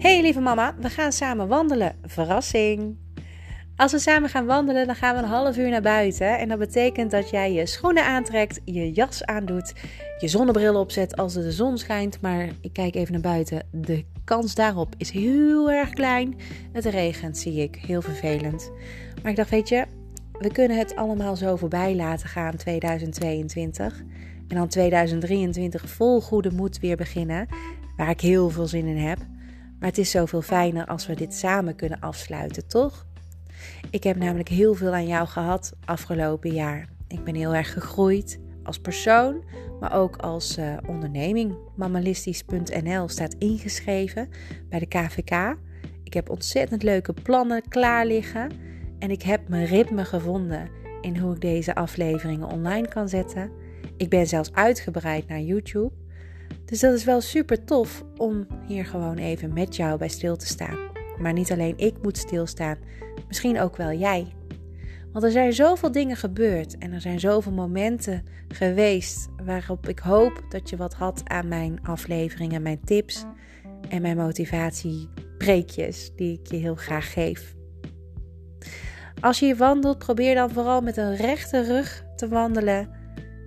Hey lieve mama, we gaan samen wandelen. Verrassing! Als we samen gaan wandelen, dan gaan we een half uur naar buiten. En dat betekent dat jij je schoenen aantrekt, je jas aandoet, je zonnebril opzet als de zon schijnt. Maar ik kijk even naar buiten. De kans daarop is heel erg klein. Het regent, zie ik. Heel vervelend. Maar ik dacht, weet je, we kunnen het allemaal zo voorbij laten gaan 2022. En dan 2023 vol goede moed weer beginnen. Waar ik heel veel zin in heb. Maar het is zoveel fijner als we dit samen kunnen afsluiten, toch? Ik heb namelijk heel veel aan jou gehad afgelopen jaar. Ik ben heel erg gegroeid als persoon, maar ook als uh, onderneming. Mammalistisch.nl staat ingeschreven bij de KVK. Ik heb ontzettend leuke plannen klaar liggen en ik heb mijn ritme gevonden in hoe ik deze afleveringen online kan zetten. Ik ben zelfs uitgebreid naar YouTube. Dus dat is wel super tof om hier gewoon even met jou bij stil te staan. Maar niet alleen ik moet stilstaan, misschien ook wel jij. Want er zijn zoveel dingen gebeurd en er zijn zoveel momenten geweest waarop ik hoop dat je wat had aan mijn afleveringen, mijn tips en mijn motivatiepreekjes die ik je heel graag geef. Als je hier wandelt, probeer dan vooral met een rechte rug te wandelen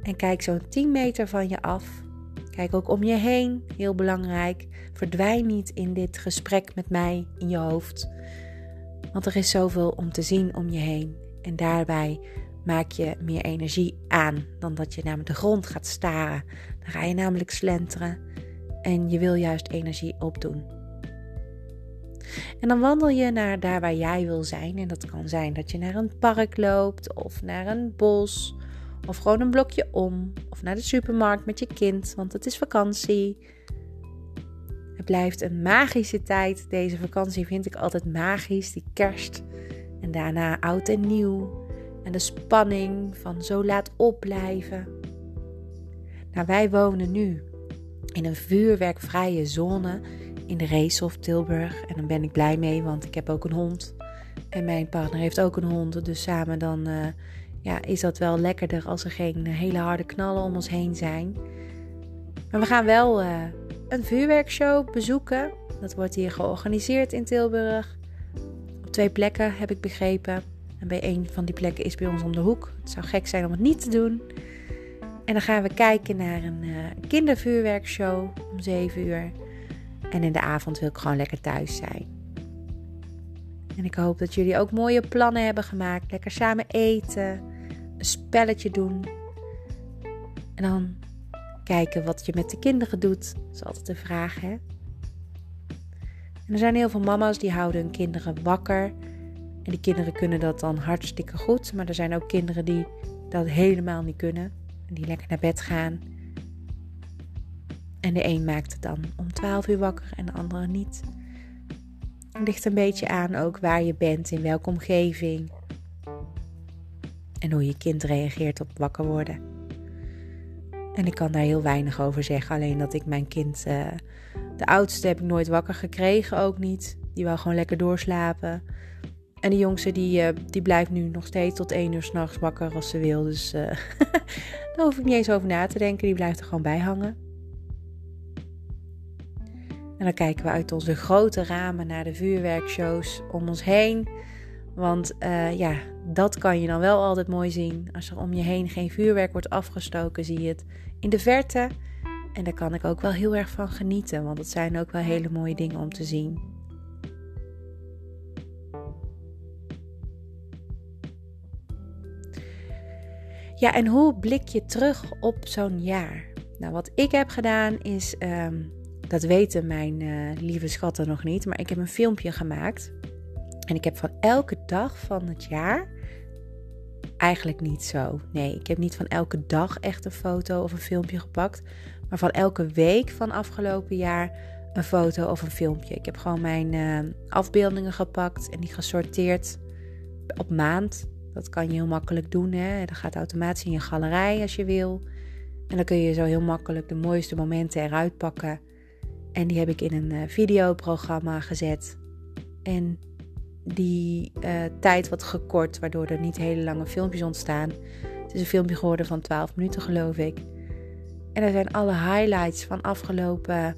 en kijk zo'n 10 meter van je af Kijk ook om je heen, heel belangrijk. Verdwijn niet in dit gesprek met mij in je hoofd. Want er is zoveel om te zien om je heen. En daarbij maak je meer energie aan dan dat je naar de grond gaat staren. Dan ga je namelijk slenteren en je wil juist energie opdoen. En dan wandel je naar daar waar jij wil zijn. En dat kan zijn dat je naar een park loopt of naar een bos of gewoon een blokje om. Of naar de supermarkt met je kind, want het is vakantie. Het blijft een magische tijd. Deze vakantie vind ik altijd magisch. Die kerst. En daarna oud en nieuw. En de spanning van zo laat opblijven. Nou, wij wonen nu in een vuurwerkvrije zone in de Reeshof Tilburg. En dan ben ik blij mee, want ik heb ook een hond. En mijn partner heeft ook een hond. Dus samen dan uh, ja, is dat wel lekkerder als er geen hele harde knallen om ons heen zijn. Maar we gaan wel uh, een vuurwerkshow bezoeken. Dat wordt hier georganiseerd in Tilburg. Op twee plekken heb ik begrepen. En bij een van die plekken is bij ons om de hoek. Het zou gek zijn om het niet te doen. En dan gaan we kijken naar een uh, kindervuurwerkshow om 7 uur. En in de avond wil ik gewoon lekker thuis zijn. En ik hoop dat jullie ook mooie plannen hebben gemaakt. Lekker samen eten een spelletje doen. En dan kijken wat je met de kinderen doet. Dat is altijd de vraag, hè? En er zijn heel veel mama's die houden hun kinderen wakker. En die kinderen kunnen dat dan hartstikke goed. Maar er zijn ook kinderen die dat helemaal niet kunnen. En die lekker naar bed gaan. En de een maakt het dan om 12 uur wakker en de andere niet. Het ligt een beetje aan ook waar je bent, in welke omgeving en hoe je kind reageert op wakker worden. En ik kan daar heel weinig over zeggen, alleen dat ik mijn kind, uh, de oudste heb ik nooit wakker gekregen, ook niet. Die wil gewoon lekker doorslapen. En de jongste die, uh, die blijft nu nog steeds tot één uur s'nachts wakker als ze wil. Dus uh, daar hoef ik niet eens over na te denken. Die blijft er gewoon bij hangen. En dan kijken we uit onze grote ramen naar de vuurwerkshows om ons heen. Want uh, ja, dat kan je dan wel altijd mooi zien. Als er om je heen geen vuurwerk wordt afgestoken, zie je het in de verte. En daar kan ik ook wel heel erg van genieten, want het zijn ook wel hele mooie dingen om te zien. Ja, en hoe blik je terug op zo'n jaar? Nou, wat ik heb gedaan is, um, dat weten mijn uh, lieve schatten nog niet, maar ik heb een filmpje gemaakt en ik heb van elke dag van het jaar eigenlijk niet zo. Nee, ik heb niet van elke dag echt een foto of een filmpje gepakt. Maar van elke week van afgelopen jaar een foto of een filmpje. Ik heb gewoon mijn uh, afbeeldingen gepakt en die gesorteerd op maand. Dat kan je heel makkelijk doen. Hè? Dat gaat automatisch in je galerij als je wil. En dan kun je zo heel makkelijk de mooiste momenten eruit pakken. En die heb ik in een uh, videoprogramma gezet. En die uh, tijd wat gekort, waardoor er niet hele lange filmpjes ontstaan. Het is een filmpje geworden van 12 minuten, geloof ik. En er zijn alle highlights van afgelopen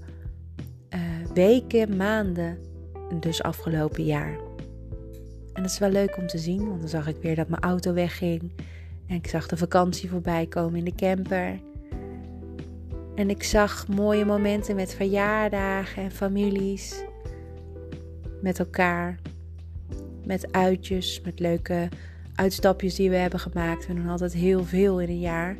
uh, weken, maanden, dus afgelopen jaar. En dat is wel leuk om te zien, want dan zag ik weer dat mijn auto wegging. En ik zag de vakantie voorbij komen in de camper. En ik zag mooie momenten met verjaardagen en families. Met elkaar. Met uitjes, met leuke uitstapjes die we hebben gemaakt. We doen altijd heel veel in een jaar.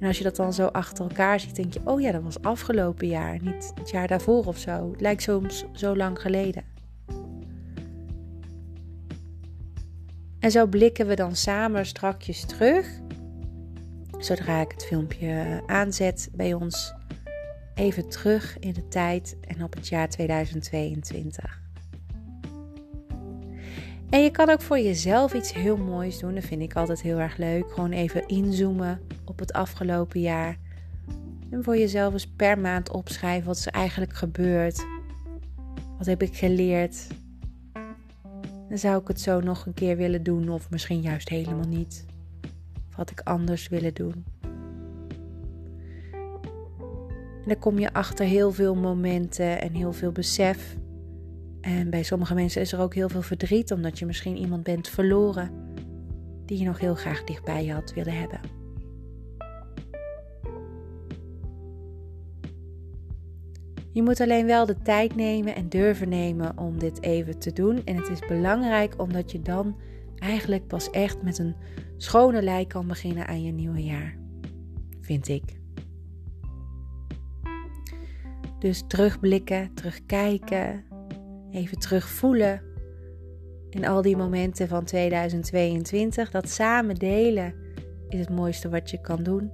En als je dat dan zo achter elkaar ziet, denk je: oh ja, dat was afgelopen jaar, niet het jaar daarvoor of zo. Het lijkt soms zo lang geleden. En zo blikken we dan samen strakjes terug. Zodra ik het filmpje aanzet bij ons, even terug in de tijd en op het jaar 2022. En je kan ook voor jezelf iets heel moois doen. Dat vind ik altijd heel erg leuk. Gewoon even inzoomen op het afgelopen jaar. En voor jezelf eens per maand opschrijven wat er eigenlijk gebeurd. Wat heb ik geleerd? Dan zou ik het zo nog een keer willen doen, of misschien juist helemaal niet. Of had ik anders willen doen. En dan kom je achter heel veel momenten en heel veel besef. En bij sommige mensen is er ook heel veel verdriet, omdat je misschien iemand bent verloren die je nog heel graag dichtbij je had willen hebben. Je moet alleen wel de tijd nemen en durven nemen om dit even te doen. En het is belangrijk omdat je dan eigenlijk pas echt met een schone lei kan beginnen aan je nieuwe jaar. Vind ik. Dus terugblikken, terugkijken, even terugvoelen in al die momenten van 2022. Dat samen delen is het mooiste wat je kan doen.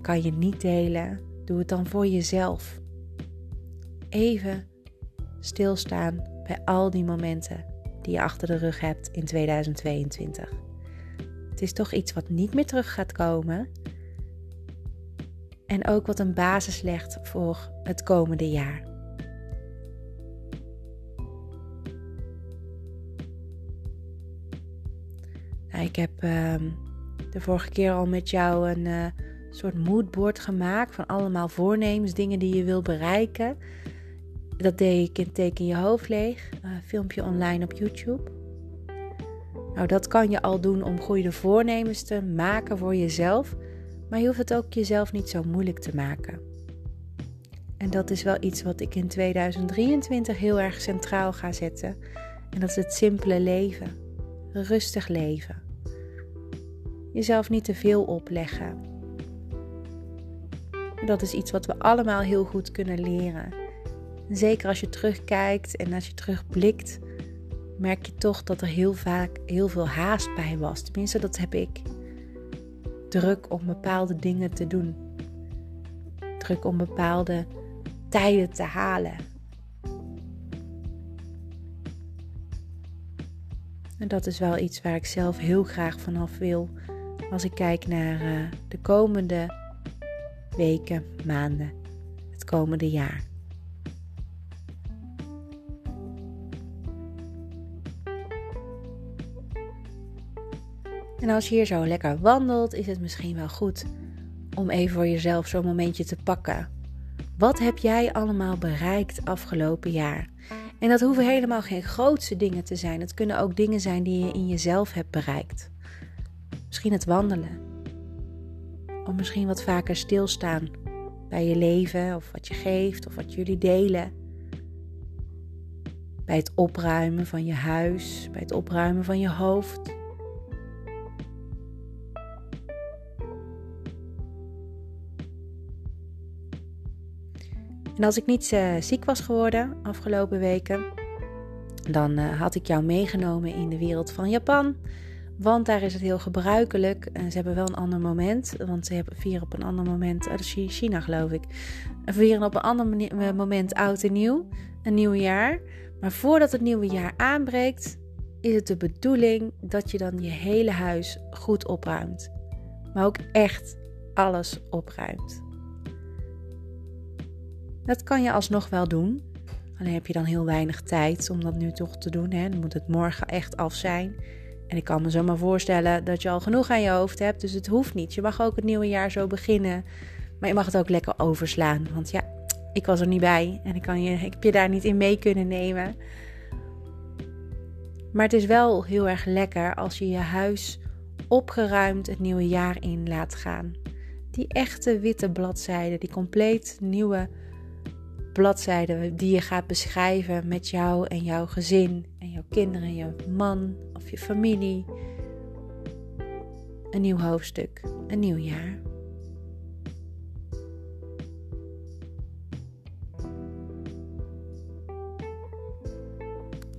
Kan je niet delen, doe het dan voor jezelf. Even stilstaan bij al die momenten die je achter de rug hebt in 2022. Het is toch iets wat niet meer terug gaat komen. En ook wat een basis legt voor het komende jaar. Nou, ik heb ehm, de vorige keer al met jou een uh, soort moodboard gemaakt van allemaal voornemens, dingen die je wil bereiken. Dat deed ik in Teken je hoofd leeg, uh, filmpje online op YouTube. Nou, dat kan je al doen om goede voornemens te maken voor jezelf. Maar je hoeft het ook jezelf niet zo moeilijk te maken. En dat is wel iets wat ik in 2023 heel erg centraal ga zetten. En dat is het simpele leven. Rustig leven. Jezelf niet te veel opleggen. Dat is iets wat we allemaal heel goed kunnen leren. En zeker als je terugkijkt en als je terugblikt, merk je toch dat er heel vaak heel veel haast bij was. Tenminste, dat heb ik druk om bepaalde dingen te doen. Druk om bepaalde tijden te halen. En dat is wel iets waar ik zelf heel graag vanaf wil als ik kijk naar uh, de komende weken, maanden, het komende jaar. En als je hier zo lekker wandelt, is het misschien wel goed om even voor jezelf zo'n momentje te pakken. Wat heb jij allemaal bereikt afgelopen jaar? En dat hoeven helemaal geen grootste dingen te zijn. Het kunnen ook dingen zijn die je in jezelf hebt bereikt. Misschien het wandelen. Of misschien wat vaker stilstaan bij je leven of wat je geeft of wat jullie delen. Bij het opruimen van je huis, bij het opruimen van je hoofd. En als ik niet uh, ziek was geworden afgelopen weken, dan uh, had ik jou meegenomen in de wereld van Japan. Want daar is het heel gebruikelijk. En ze hebben wel een ander moment. Want ze hebben vieren op een ander moment. dat is China geloof ik. Vieren op een ander eh, moment oud en nieuw. Een nieuw jaar. Maar voordat het nieuwe jaar aanbreekt, is het de bedoeling dat je dan je hele huis goed opruimt. Maar ook echt alles opruimt. Dat kan je alsnog wel doen. Alleen heb je dan heel weinig tijd om dat nu toch te doen. Hè? Dan moet het morgen echt af zijn. En ik kan me zomaar voorstellen dat je al genoeg aan je hoofd hebt. Dus het hoeft niet. Je mag ook het nieuwe jaar zo beginnen. Maar je mag het ook lekker overslaan. Want ja, ik was er niet bij en ik, kan je, ik heb je daar niet in mee kunnen nemen. Maar het is wel heel erg lekker als je je huis opgeruimd het nieuwe jaar in laat gaan. Die echte witte bladzijden, die compleet nieuwe bladzijden die je gaat beschrijven met jou en jouw gezin en jouw kinderen, je man of je familie. Een nieuw hoofdstuk, een nieuw jaar.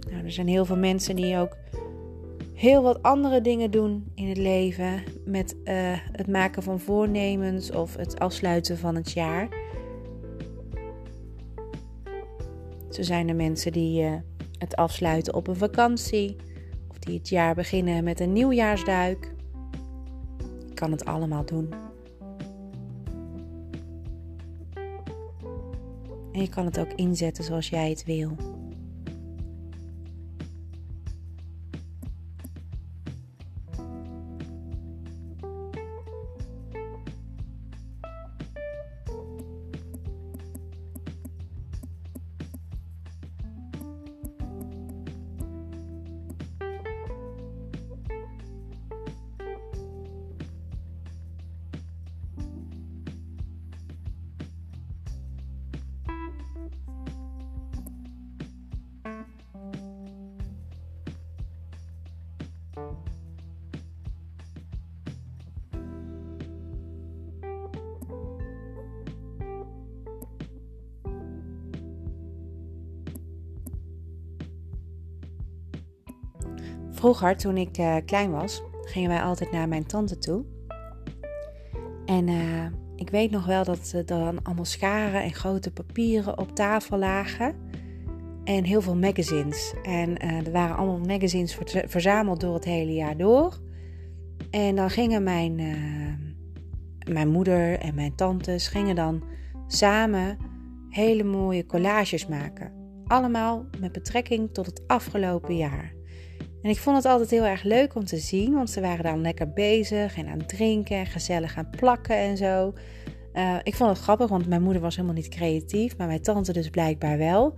Nou, er zijn heel veel mensen die ook heel wat andere dingen doen in het leven met uh, het maken van voornemens of het afsluiten van het jaar. Zo zijn er mensen die uh, het afsluiten op een vakantie of die het jaar beginnen met een nieuwjaarsduik. Je kan het allemaal doen. En je kan het ook inzetten zoals jij het wil. Vroeger, toen ik uh, klein was, gingen wij altijd naar mijn tante toe. En uh, ik weet nog wel dat er dan allemaal scharen en grote papieren op tafel lagen. En heel veel magazines. En er waren allemaal magazines verzameld door het hele jaar door. En dan gingen mijn, mijn moeder en mijn tantes gingen dan samen hele mooie collages maken. Allemaal met betrekking tot het afgelopen jaar. En ik vond het altijd heel erg leuk om te zien, want ze waren dan lekker bezig en aan het drinken en gezellig aan plakken en zo. Uh, ik vond het grappig, want mijn moeder was helemaal niet creatief, maar mijn tante dus blijkbaar wel.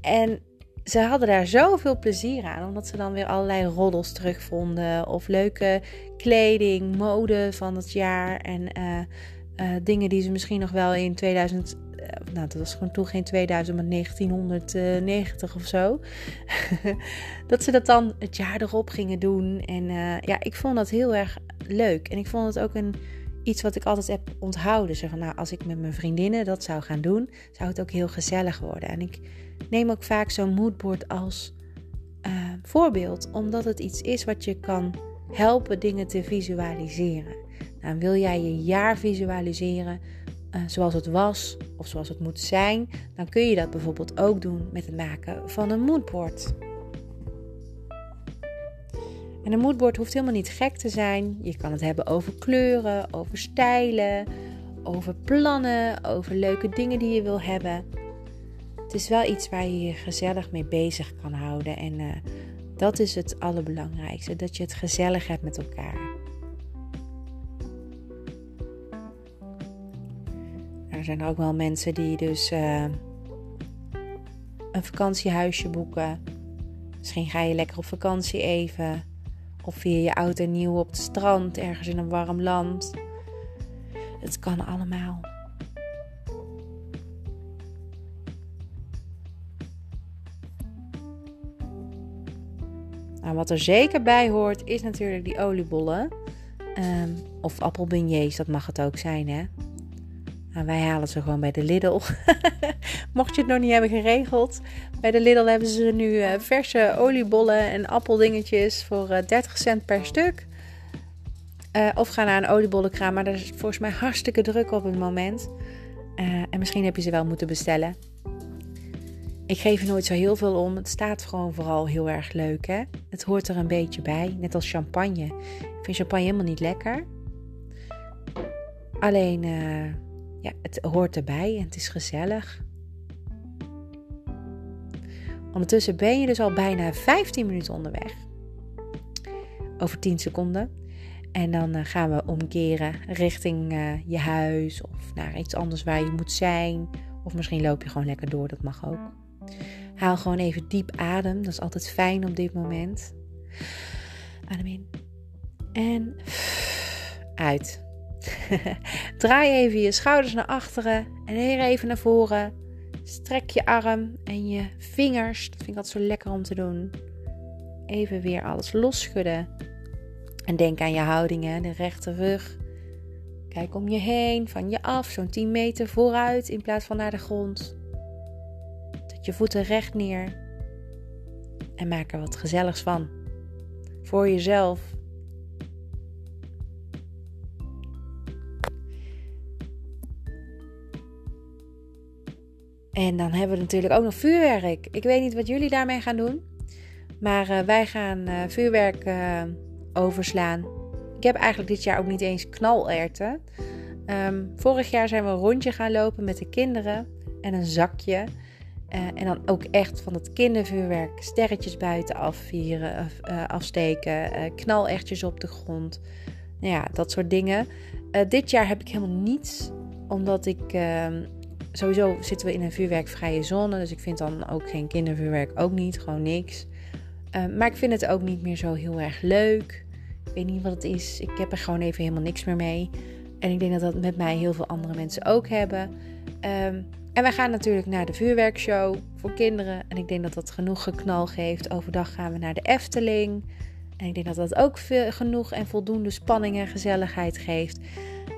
En ze hadden daar zoveel plezier aan, omdat ze dan weer allerlei roddels terugvonden. Of leuke kleding, mode van het jaar en uh, uh, dingen die ze misschien nog wel in 2000 eh, nou, dat was gewoon toen geen 2000, maar 1990 of zo. dat ze dat dan het jaar erop gingen doen. En uh, ja, ik vond dat heel erg leuk. En ik vond het ook een, iets wat ik altijd heb onthouden. Zeg van, nou, als ik met mijn vriendinnen dat zou gaan doen, zou het ook heel gezellig worden. En ik neem ook vaak zo'n moodboard als uh, voorbeeld, omdat het iets is wat je kan helpen dingen te visualiseren. Nou, wil jij je jaar visualiseren, uh, zoals het was of zoals het moet zijn, dan kun je dat bijvoorbeeld ook doen met het maken van een moodboard. En een moodboard hoeft helemaal niet gek te zijn. Je kan het hebben over kleuren, over stijlen, over plannen, over leuke dingen die je wil hebben. Het is wel iets waar je je gezellig mee bezig kan houden. En uh, dat is het allerbelangrijkste: dat je het gezellig hebt met elkaar. Er zijn ook wel mensen die dus uh, een vakantiehuisje boeken. Misschien ga je lekker op vakantie even. Of vier je oud en nieuw op het strand ergens in een warm land. Het kan allemaal. Nou, wat er zeker bij hoort is natuurlijk die oliebollen. Um, of appelbeignets, dat mag het ook zijn hè. Nou, wij halen ze gewoon bij de Lidl. Mocht je het nog niet hebben geregeld. Bij de Lidl hebben ze nu uh, verse oliebollen en appeldingetjes voor uh, eh, 30 cent per stuk. Uh, of ga naar een oliebollenkraam, maar daar is volgens mij hartstikke druk op het moment. en misschien heb je ze wel moeten bestellen. Ik geef er nooit zo heel veel om. Het staat gewoon vooral heel erg leuk. Hè? Het hoort er een beetje bij. Net als champagne. Ik vind champagne helemaal niet lekker. Alleen ja, het hoort erbij en het is gezellig. Ondertussen ben je dus al bijna 15 minuten onderweg. Over 10 seconden. En dan eh, gaan we omkeren richting uh, je huis of naar iets anders waar je moet zijn. Of misschien loop je gewoon lekker door, dat mag ook. Haal gewoon even diep adem, dat is altijd fijn op dit moment. Adem in. En uit. Draai even je schouders naar achteren en weer even naar voren. Strek je arm en je vingers. Dat vind ik altijd zo lekker om te doen. Even weer alles losschudden. En denk aan je houdingen, de rechte rug. Kijk om je heen, van je af, zo'n 10 meter vooruit in plaats van naar de grond. Zet je voeten recht neer. En maak er wat gezelligs van. Voor jezelf En dan hebben we natuurlijk ook nog vuurwerk. Ik weet niet wat jullie daarmee gaan doen. Maar uh, wij gaan uh, vuurwerk uh, overslaan. Ik heb eigenlijk dit jaar ook niet eens knalerten. Um, vorig jaar zijn we een rondje gaan lopen met de kinderen en een zakje. en dan ook echt van het kindervuurwerk sterretjes buiten afvieren, afsteken, knalertjes op de grond. Nou ja, dat soort dingen. dit jaar heb ik helemaal niets, omdat ik ehm, sowieso zitten we in een vuurwerkvrije zone. Dus ik vind dan ook geen kindervuurwerk ook niet. Gewoon niks. Ehm, maar ik vind het ook niet meer zo heel erg leuk. Ik weet niet wat het is. Ik heb er gewoon even helemaal niks meer mee. En ik denk dat dat met mij heel veel andere mensen ook hebben. Um, en wij gaan natuurlijk naar de vuurwerkshow voor kinderen. En ik denk dat dat genoeg geknal geeft. Overdag gaan we naar de Efteling. En ik denk dat dat ook veel, genoeg en voldoende spanning en gezelligheid geeft.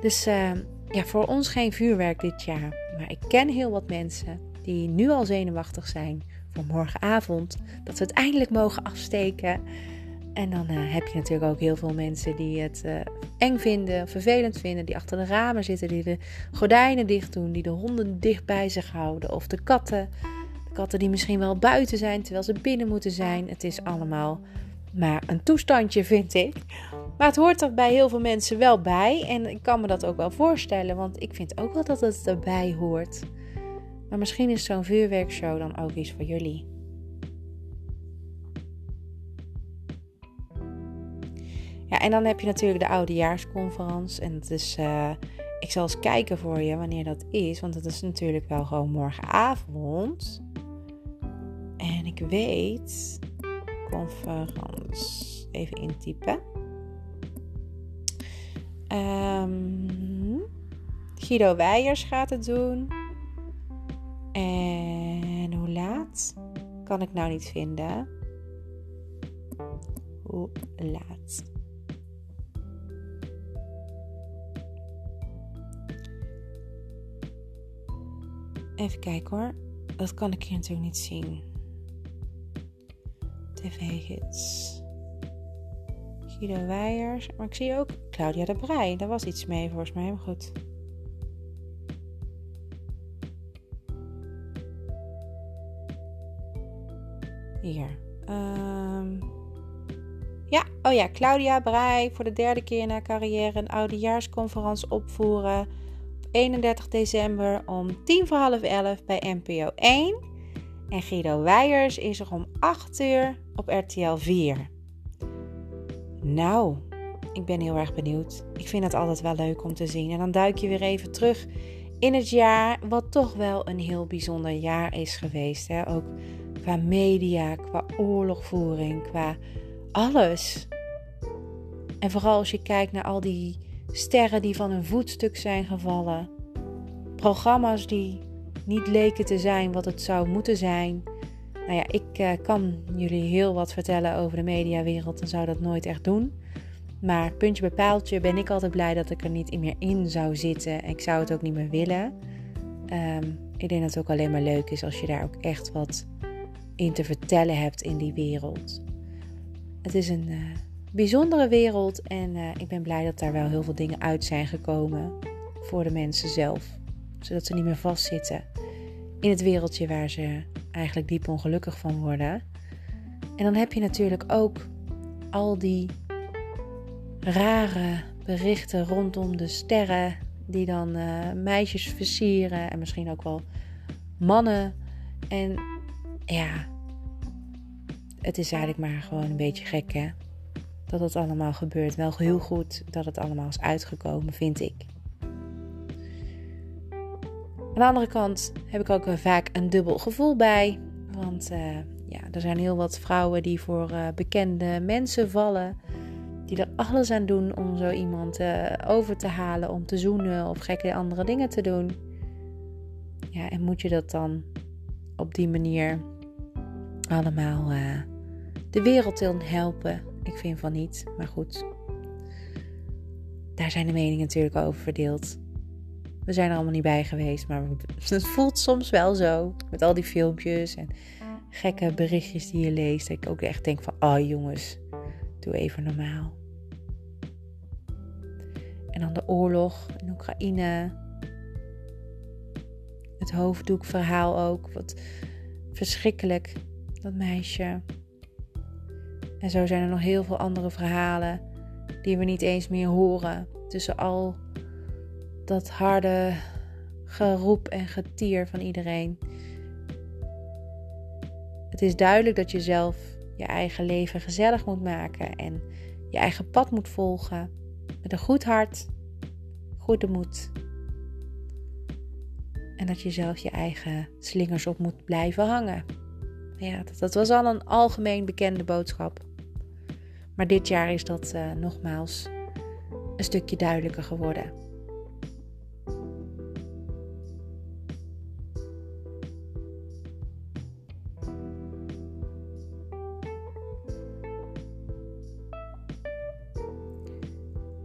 Dus uh, ja, voor ons geen vuurwerk dit jaar. Maar ik ken heel wat mensen die nu al zenuwachtig zijn voor morgenavond. Dat ze het eindelijk mogen afsteken. En dan uh, heb je natuurlijk ook heel veel mensen die het uh, eng vinden, vervelend vinden, die achter de ramen zitten, die de gordijnen dicht doen, die de honden dicht bij zich houden. Of de katten. De katten die misschien wel buiten zijn terwijl ze binnen moeten zijn. Het is allemaal maar een toestandje, vind ik. Maar het hoort er bij heel veel mensen wel bij. En ik kan me dat ook wel voorstellen, want ik vind ook wel dat het erbij hoort. Maar misschien is zo'n vuurwerkshow dan ook iets voor jullie. Ja, en dan heb je natuurlijk de oudejaarsconferentie. En het is, uh, ik zal eens kijken voor je wanneer dat is. Want het is natuurlijk wel gewoon morgenavond. En ik weet, conferentie, even intypen. Um, Guido Weijers gaat het doen. En hoe laat? Kan ik nou niet vinden. Hoe laat? Even kijken hoor. Dat kan ik hier natuurlijk niet zien. TV-hits. Guido Weijers. Maar ik zie ook Claudia de Brij. Daar was iets mee volgens mij. Maar goed. Hier. Um, ja, oh ja, Claudia Brij voor de derde keer in haar carrière een oudejaarsconferentie opvoeren. Op 31 december om tien voor half elf bij NPO 1. En Guido Weijers is er om 8 uur op RTL 4. Nou, ik ben heel erg benieuwd. Ik vind het altijd wel leuk om te zien. En dan duik je weer even terug in het jaar, wat toch wel een heel bijzonder jaar is geweest. Hè? Ook qua media, qua oorlogvoering, qua alles. En vooral als je kijkt naar al die sterren die van een voetstuk zijn gevallen. Programma's die niet leken te zijn wat het zou moeten zijn. Nou ja, ik uh, kan jullie heel wat vertellen over de mediawereld en zou dat nooit echt doen. Maar puntje bij paaltje ben ik altijd blij dat ik er niet meer in zou zitten. En ik zou het ook niet meer willen. Um, ik denk dat het ook alleen maar leuk is als je daar ook echt wat in te vertellen hebt in die wereld. Het is een uh, bijzondere wereld en uh, ik ben blij dat daar wel heel veel dingen uit zijn gekomen voor de mensen zelf. Zodat ze niet meer vastzitten in het wereldje waar ze eigenlijk diep ongelukkig van worden. En dan heb je natuurlijk ook al die rare berichten rondom de sterren die dan uh, meisjes versieren en misschien ook wel mannen. En ja, het is eigenlijk maar gewoon een beetje gek hè. Dat het allemaal gebeurt. Wel heel goed dat het allemaal is uitgekomen, vind ik. Aan de andere kant heb ik ook vaak een dubbel gevoel bij. Want uh, ja, er zijn heel wat vrouwen die voor uh, bekende mensen vallen. Die er alles aan doen om zo iemand over te halen, om te zoenen of gekke andere dingen te doen. Ja, en moet je dat dan op die manier allemaal de wereld in helpen? Ik vind van niet, maar goed. Daar zijn de meningen natuurlijk over verdeeld. We zijn er allemaal niet bij geweest, maar het voelt soms wel zo. Met al die filmpjes en gekke berichtjes die je leest. Dat ik ook echt denk van, oh jongens, doe even normaal. En dan de oorlog in Oekraïne. Het hoofddoekverhaal ook. Wat verschrikkelijk, dat meisje. En zo zijn er nog heel veel andere verhalen die we niet eens meer horen. Tussen al dat harde geroep en getier van iedereen. Het is duidelijk dat je zelf je eigen leven gezellig moet maken en je eigen pad moet volgen. Met een goed hart, goede moed. En dat je zelf je eigen slingers op moet blijven hangen. Ja, dat, was al een algemeen bekende boodschap. Maar dit jaar is dat uh, nogmaals een stukje duidelijker geworden.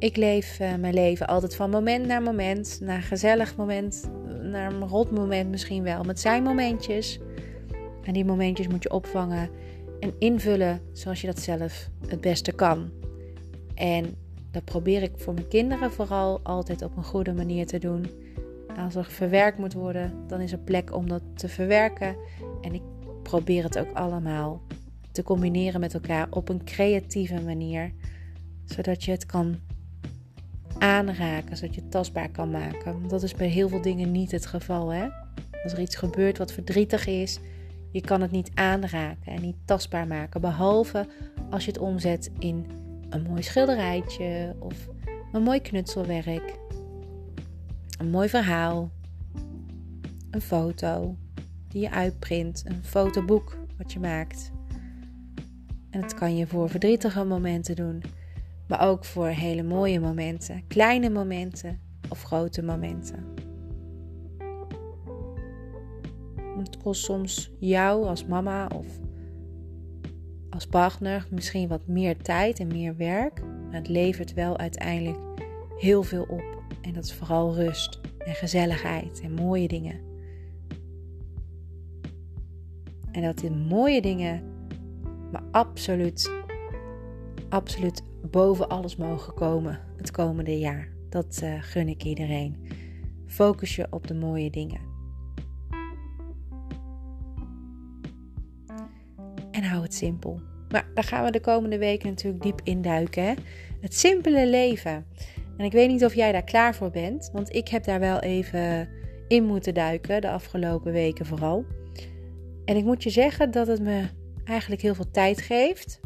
Ik leef uh, mijn leven altijd van moment naar moment, naar gezellig moment, naar een rot moment misschien wel, met zijn momentjes. En die momentjes moet je opvangen en invullen zoals je dat zelf het beste kan. En dat probeer ik voor mijn kinderen vooral altijd op een goede manier te doen. Als er verwerkt moet worden, dan is er plek om dat te verwerken. En ik probeer het ook allemaal te combineren met elkaar op een creatieve manier, zodat je het kan aanraken, zodat je het tastbaar kan maken. Dat is bij heel veel dingen niet het geval. Hè? Als er iets gebeurt wat verdrietig is, je kan het niet aanraken en niet tastbaar maken. Behalve als je het omzet in een mooi schilderijtje of een mooi knutselwerk. Een mooi verhaal. Een foto die je uitprint. Een fotoboek wat je maakt. En dat kan je voor verdrietige momenten doen. Maar ook voor hele mooie momenten. Kleine momenten of grote momenten. Het kost soms jou als mama of als partner misschien wat meer tijd en meer werk. Maar het levert wel uiteindelijk heel veel op. En dat is vooral rust en gezelligheid en mooie dingen. En dat die mooie dingen, maar absoluut, absoluut boven alles mogen komen het komende jaar. Dat uh, gun ik iedereen. Focus je op de mooie dingen. En hou het simpel. Maar daar gaan we de komende weken natuurlijk diep induiken. Hè? Het simpele leven. En ik weet niet of jij daar klaar voor bent, want ik heb daar wel even in moeten duiken de afgelopen weken vooral. En ik moet je zeggen dat het me eigenlijk heel veel tijd geeft.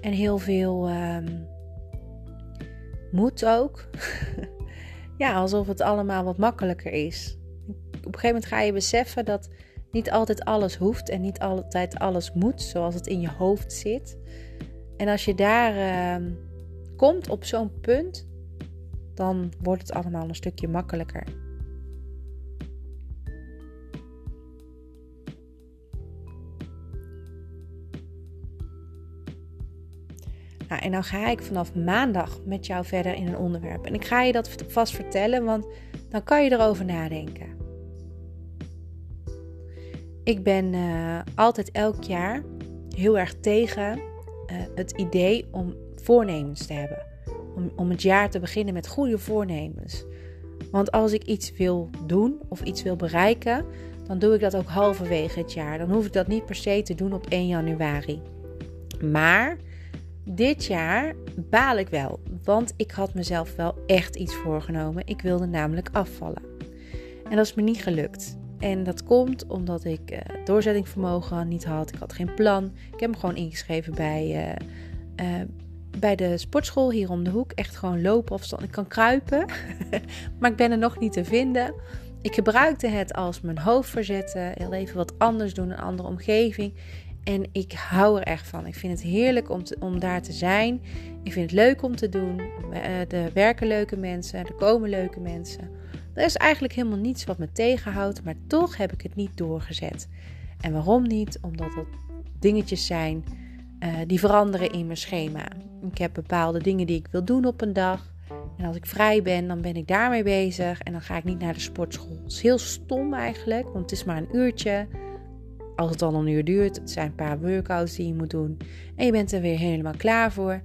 En heel veel um, moed ook. ja, alsof het allemaal wat makkelijker is. Op een gegeven moment ga je beseffen dat niet altijd alles hoeft en niet altijd alles moet zoals het in je hoofd zit. En als je daar uh, komt op zo'n punt, dan wordt het allemaal een stukje makkelijker. En dan ga ik vanaf maandag met jou verder in een onderwerp. En ik ga je dat vast vertellen, want dan kan je erover nadenken. Ik ben uh, altijd elk jaar heel erg tegen uh, het idee om voornemens te hebben. Om, om het jaar te beginnen met goede voornemens. Want als ik iets wil doen of iets wil bereiken, dan doe ik dat ook halverwege het jaar. Dan hoef ik dat niet per se te doen op 1 januari. Maar dit jaar baal ik wel, want ik had mezelf wel echt iets voorgenomen. Ik wilde namelijk afvallen. En dat is me niet gelukt. En dat komt omdat ik uh, doorzettingsvermogen niet had. Ik had geen plan. Ik heb me gewoon ingeschreven bij, uh, uh, bij de sportschool hier om de hoek. Echt gewoon lopen afstand. Ik kan kruipen, maar ik ben er nog niet te vinden. ik gebruikte het als mijn hoofd verzetten, heel even wat anders doen, een andere omgeving. En ik hou er echt van. Ik vind het heerlijk om, om daar te zijn. Ik vind het leuk om te doen. Eh, er werken leuke mensen, er komen leuke mensen. Er is eigenlijk helemaal niets wat me tegenhoudt, maar toch heb ik het niet doorgezet. En waarom niet? Omdat het dingetjes zijn uh, die veranderen in mijn schema. Ik heb bepaalde dingen die ik wil doen op een dag. En als ik vrij ben, dan ben ik daarmee bezig. En dan ga ik niet naar de sportschool. Het is heel stom eigenlijk, want het is maar een uurtje. Als het dan een uur duurt, het zijn een paar workouts die je moet doen. En je bent er weer helemaal klaar voor.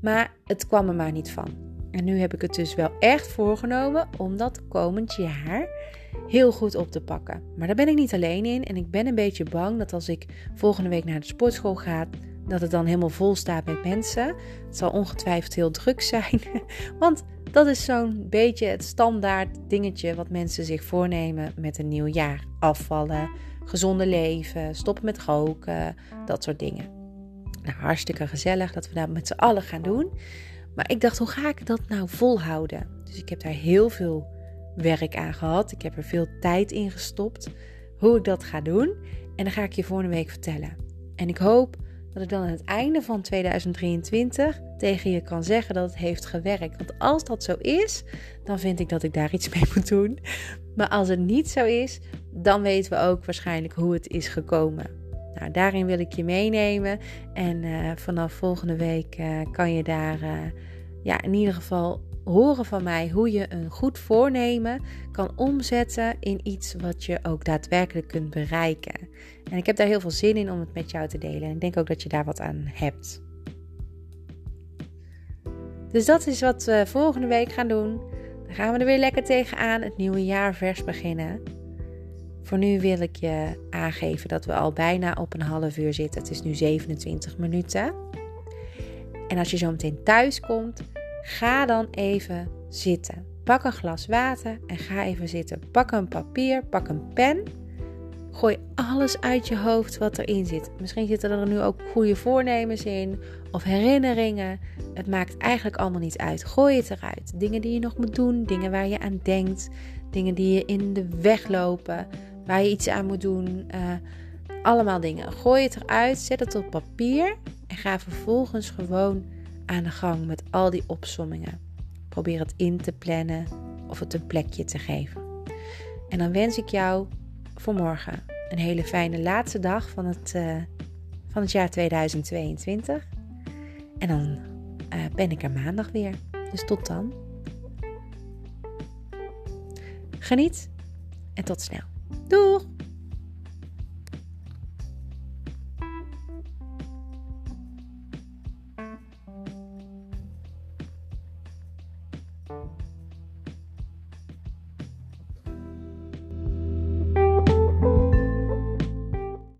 Maar het kwam er maar niet van. En nu heb ik het dus wel echt voorgenomen om dat komend jaar heel goed op te pakken. Maar daar ben ik niet alleen in. En ik ben een beetje bang dat als ik volgende week naar de sportschool ga, dat het dan helemaal vol staat met mensen. Het zal ongetwijfeld heel druk zijn. Want dat is zo'n beetje het standaard dingetje wat mensen zich voornemen met een nieuw jaar. Afvallen, gezonde leven, stoppen met roken, dat soort dingen. Nou, hartstikke gezellig dat we dat met z'n allen gaan doen. Maar ik dacht, hoe ga ik dat nou volhouden? Dus ik heb daar heel veel werk aan gehad. Ik heb er veel tijd in gestopt. Hoe ik dat ga doen. En dan ga ik je volgende week vertellen. En ik hoop dat ik dan aan het einde van 2023 tegen je kan zeggen dat het heeft gewerkt. Want als dat zo is, dan vind ik dat ik daar iets mee moet doen. Maar als het niet zo is, dan weten we ook waarschijnlijk hoe het is gekomen. Nou, daarin wil ik je meenemen. En uh, vanaf volgende week uh, kan je daar uh, ja, in ieder geval horen van mij hoe je een goed voornemen kan omzetten in iets wat je ook daadwerkelijk kunt bereiken. En ik heb daar heel veel zin in om het met jou te delen. En ik denk ook dat je daar wat aan hebt. Dus dat is wat we volgende week gaan doen. Dan gaan we er weer lekker tegenaan, het nieuwe jaar vers beginnen. Voor nu wil ik je aangeven dat we al bijna op een half uur zitten. Het is nu 27 minuten. En als je zo meteen thuis komt, Ga dan even zitten. Pak een glas water en ga even zitten. Pak een papier, pak een pen. Gooi alles uit je hoofd wat erin zit. Misschien zitten er nu ook goede voornemens in of herinneringen. Het maakt eigenlijk allemaal niet uit. Gooi het eruit. Dingen die je nog moet doen, dingen waar je aan denkt, dingen die je in de weg lopen, waar je iets aan moet doen. Uh, allemaal dingen. Gooi het eruit, zet het op papier en ga vervolgens gewoon aan de gang met al die opsommingen. Probeer het in te plannen of het een plekje te geven. En dan wens ik jou voor morgen een hele fijne laatste dag van het, uh, van het jaar 2022. En dan uh, ben ik er maandag weer. Dus tot dan. Geniet en tot snel.